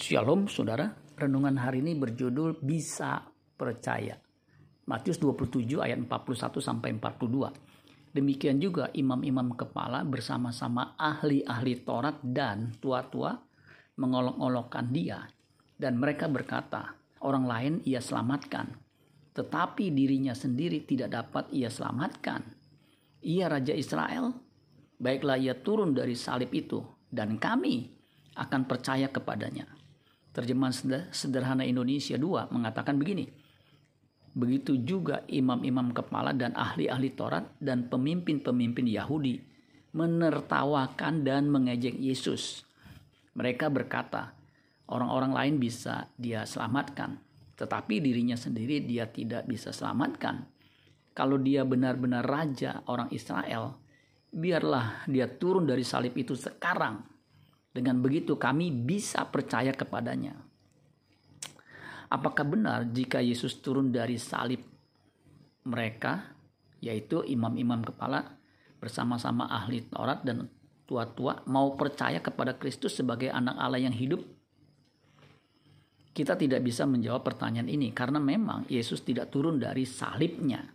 Shalom saudara, renungan hari ini berjudul Bisa Percaya. Matius 27 ayat 41 sampai 42. Demikian juga imam-imam kepala bersama-sama ahli-ahli Taurat dan tua-tua mengolok-olokkan dia. Dan mereka berkata, orang lain ia selamatkan, tetapi dirinya sendiri tidak dapat ia selamatkan. Ia Raja Israel, baiklah ia turun dari salib itu, dan kami akan percaya kepadanya. Terjemahan sederhana Indonesia 2 mengatakan begini. Begitu juga imam-imam kepala dan ahli-ahli Taurat dan pemimpin-pemimpin Yahudi menertawakan dan mengejek Yesus. Mereka berkata, orang-orang lain bisa dia selamatkan, tetapi dirinya sendiri dia tidak bisa selamatkan. Kalau dia benar-benar raja orang Israel, biarlah dia turun dari salib itu sekarang dengan begitu kami bisa percaya kepadanya. Apakah benar jika Yesus turun dari salib mereka, yaitu imam-imam kepala bersama-sama ahli Taurat dan tua-tua mau percaya kepada Kristus sebagai anak Allah yang hidup? Kita tidak bisa menjawab pertanyaan ini karena memang Yesus tidak turun dari salibnya.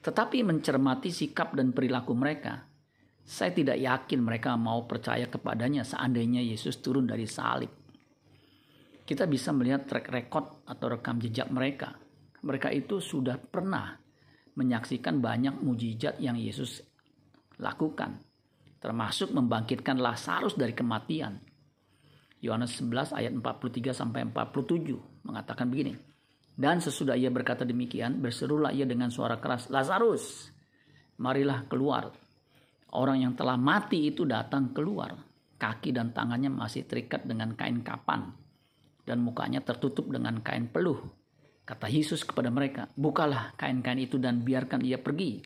Tetapi mencermati sikap dan perilaku mereka, saya tidak yakin mereka mau percaya kepadanya seandainya Yesus turun dari salib. Kita bisa melihat track record atau rekam jejak mereka. Mereka itu sudah pernah menyaksikan banyak mujizat yang Yesus lakukan, termasuk membangkitkan Lazarus dari kematian. Yohanes 11 ayat 43 sampai 47 mengatakan begini. Dan sesudah ia berkata demikian, berserulah ia dengan suara keras, Lazarus, marilah keluar. Orang yang telah mati itu datang keluar. Kaki dan tangannya masih terikat dengan kain kapan. Dan mukanya tertutup dengan kain peluh. Kata Yesus kepada mereka, bukalah kain-kain itu dan biarkan ia pergi.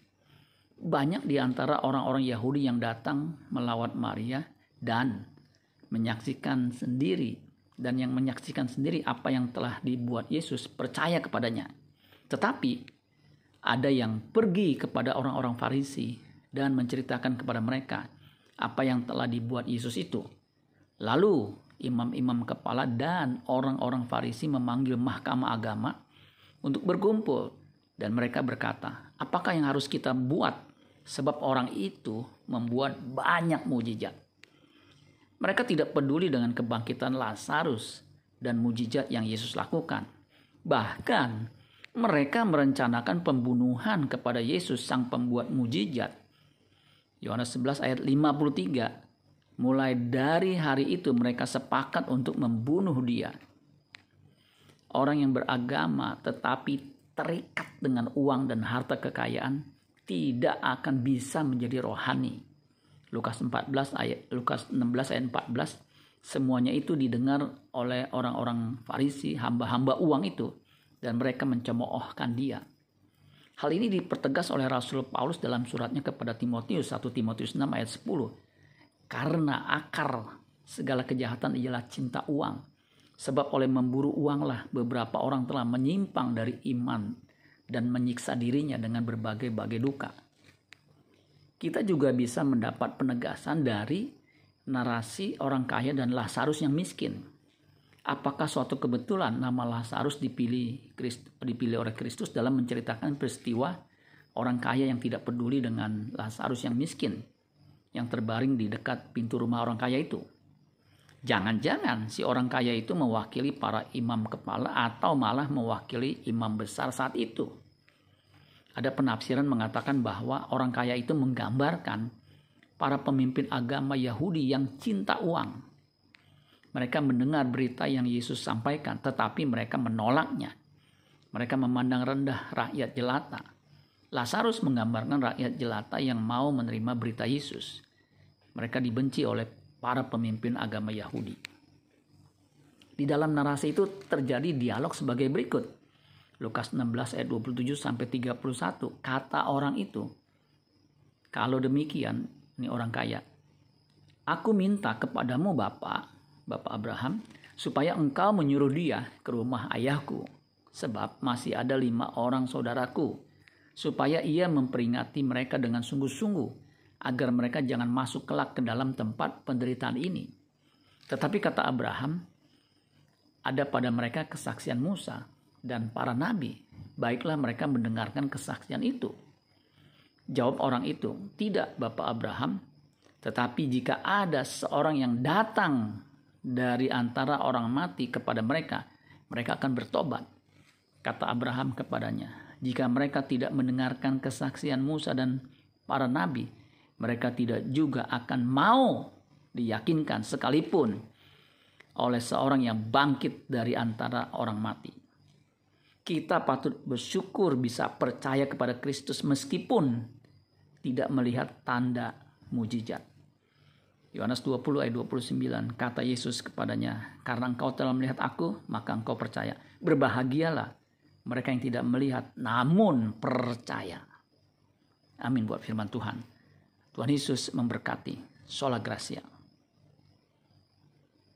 Banyak di antara orang-orang Yahudi yang datang melawat Maria dan menyaksikan sendiri dan yang menyaksikan sendiri apa yang telah dibuat Yesus percaya kepadanya. Tetapi ada yang pergi kepada orang-orang Farisi dan menceritakan kepada mereka apa yang telah dibuat Yesus itu. Lalu imam-imam kepala dan orang-orang Farisi memanggil mahkamah agama untuk berkumpul dan mereka berkata, "Apakah yang harus kita buat sebab orang itu membuat banyak mujizat?" Mereka tidak peduli dengan kebangkitan Lazarus dan mujizat yang Yesus lakukan. Bahkan mereka merencanakan pembunuhan kepada Yesus sang pembuat mujizat Yohanes 11 ayat 53. Mulai dari hari itu mereka sepakat untuk membunuh dia. Orang yang beragama tetapi terikat dengan uang dan harta kekayaan tidak akan bisa menjadi rohani. Lukas 14 ayat Lukas 16 ayat 14 semuanya itu didengar oleh orang-orang Farisi, hamba-hamba uang itu dan mereka mencemoohkan dia. Hal ini dipertegas oleh Rasul Paulus dalam suratnya kepada Timotius 1 Timotius 6 ayat 10. Karena akar segala kejahatan ialah cinta uang. Sebab oleh memburu uanglah beberapa orang telah menyimpang dari iman dan menyiksa dirinya dengan berbagai-bagai duka. Kita juga bisa mendapat penegasan dari narasi orang kaya dan Lazarus yang miskin apakah suatu kebetulan nama Lazarus dipilih dipilih oleh Kristus dalam menceritakan peristiwa orang kaya yang tidak peduli dengan Lazarus yang miskin yang terbaring di dekat pintu rumah orang kaya itu. Jangan-jangan si orang kaya itu mewakili para imam kepala atau malah mewakili imam besar saat itu. Ada penafsiran mengatakan bahwa orang kaya itu menggambarkan para pemimpin agama Yahudi yang cinta uang mereka mendengar berita yang Yesus sampaikan, tetapi mereka menolaknya. Mereka memandang rendah rakyat jelata. Lazarus menggambarkan rakyat jelata yang mau menerima berita Yesus. Mereka dibenci oleh para pemimpin agama Yahudi. Di dalam narasi itu terjadi dialog sebagai berikut. Lukas 16 ayat 27 sampai 31. Kata orang itu, kalau demikian, ini orang kaya, aku minta kepadamu Bapak, Bapak Abraham, supaya engkau menyuruh dia ke rumah ayahku, sebab masih ada lima orang saudaraku, supaya ia memperingati mereka dengan sungguh-sungguh, agar mereka jangan masuk kelak ke dalam tempat penderitaan ini. Tetapi kata Abraham, ada pada mereka kesaksian Musa dan para nabi. Baiklah mereka mendengarkan kesaksian itu. Jawab orang itu, "Tidak, Bapak Abraham, tetapi jika ada seorang yang datang dari antara orang mati kepada mereka, mereka akan bertobat." Kata Abraham kepadanya, "Jika mereka tidak mendengarkan kesaksian Musa dan para nabi, mereka tidak juga akan mau diyakinkan sekalipun oleh seorang yang bangkit dari antara orang mati." Kita patut bersyukur bisa percaya kepada Kristus meskipun tidak melihat tanda mujizat. Yohanes 20 ayat 29 kata Yesus kepadanya, "Karena engkau telah melihat aku, maka engkau percaya. Berbahagialah mereka yang tidak melihat namun percaya." Amin buat firman Tuhan. Tuhan Yesus memberkati. Sola Gracia.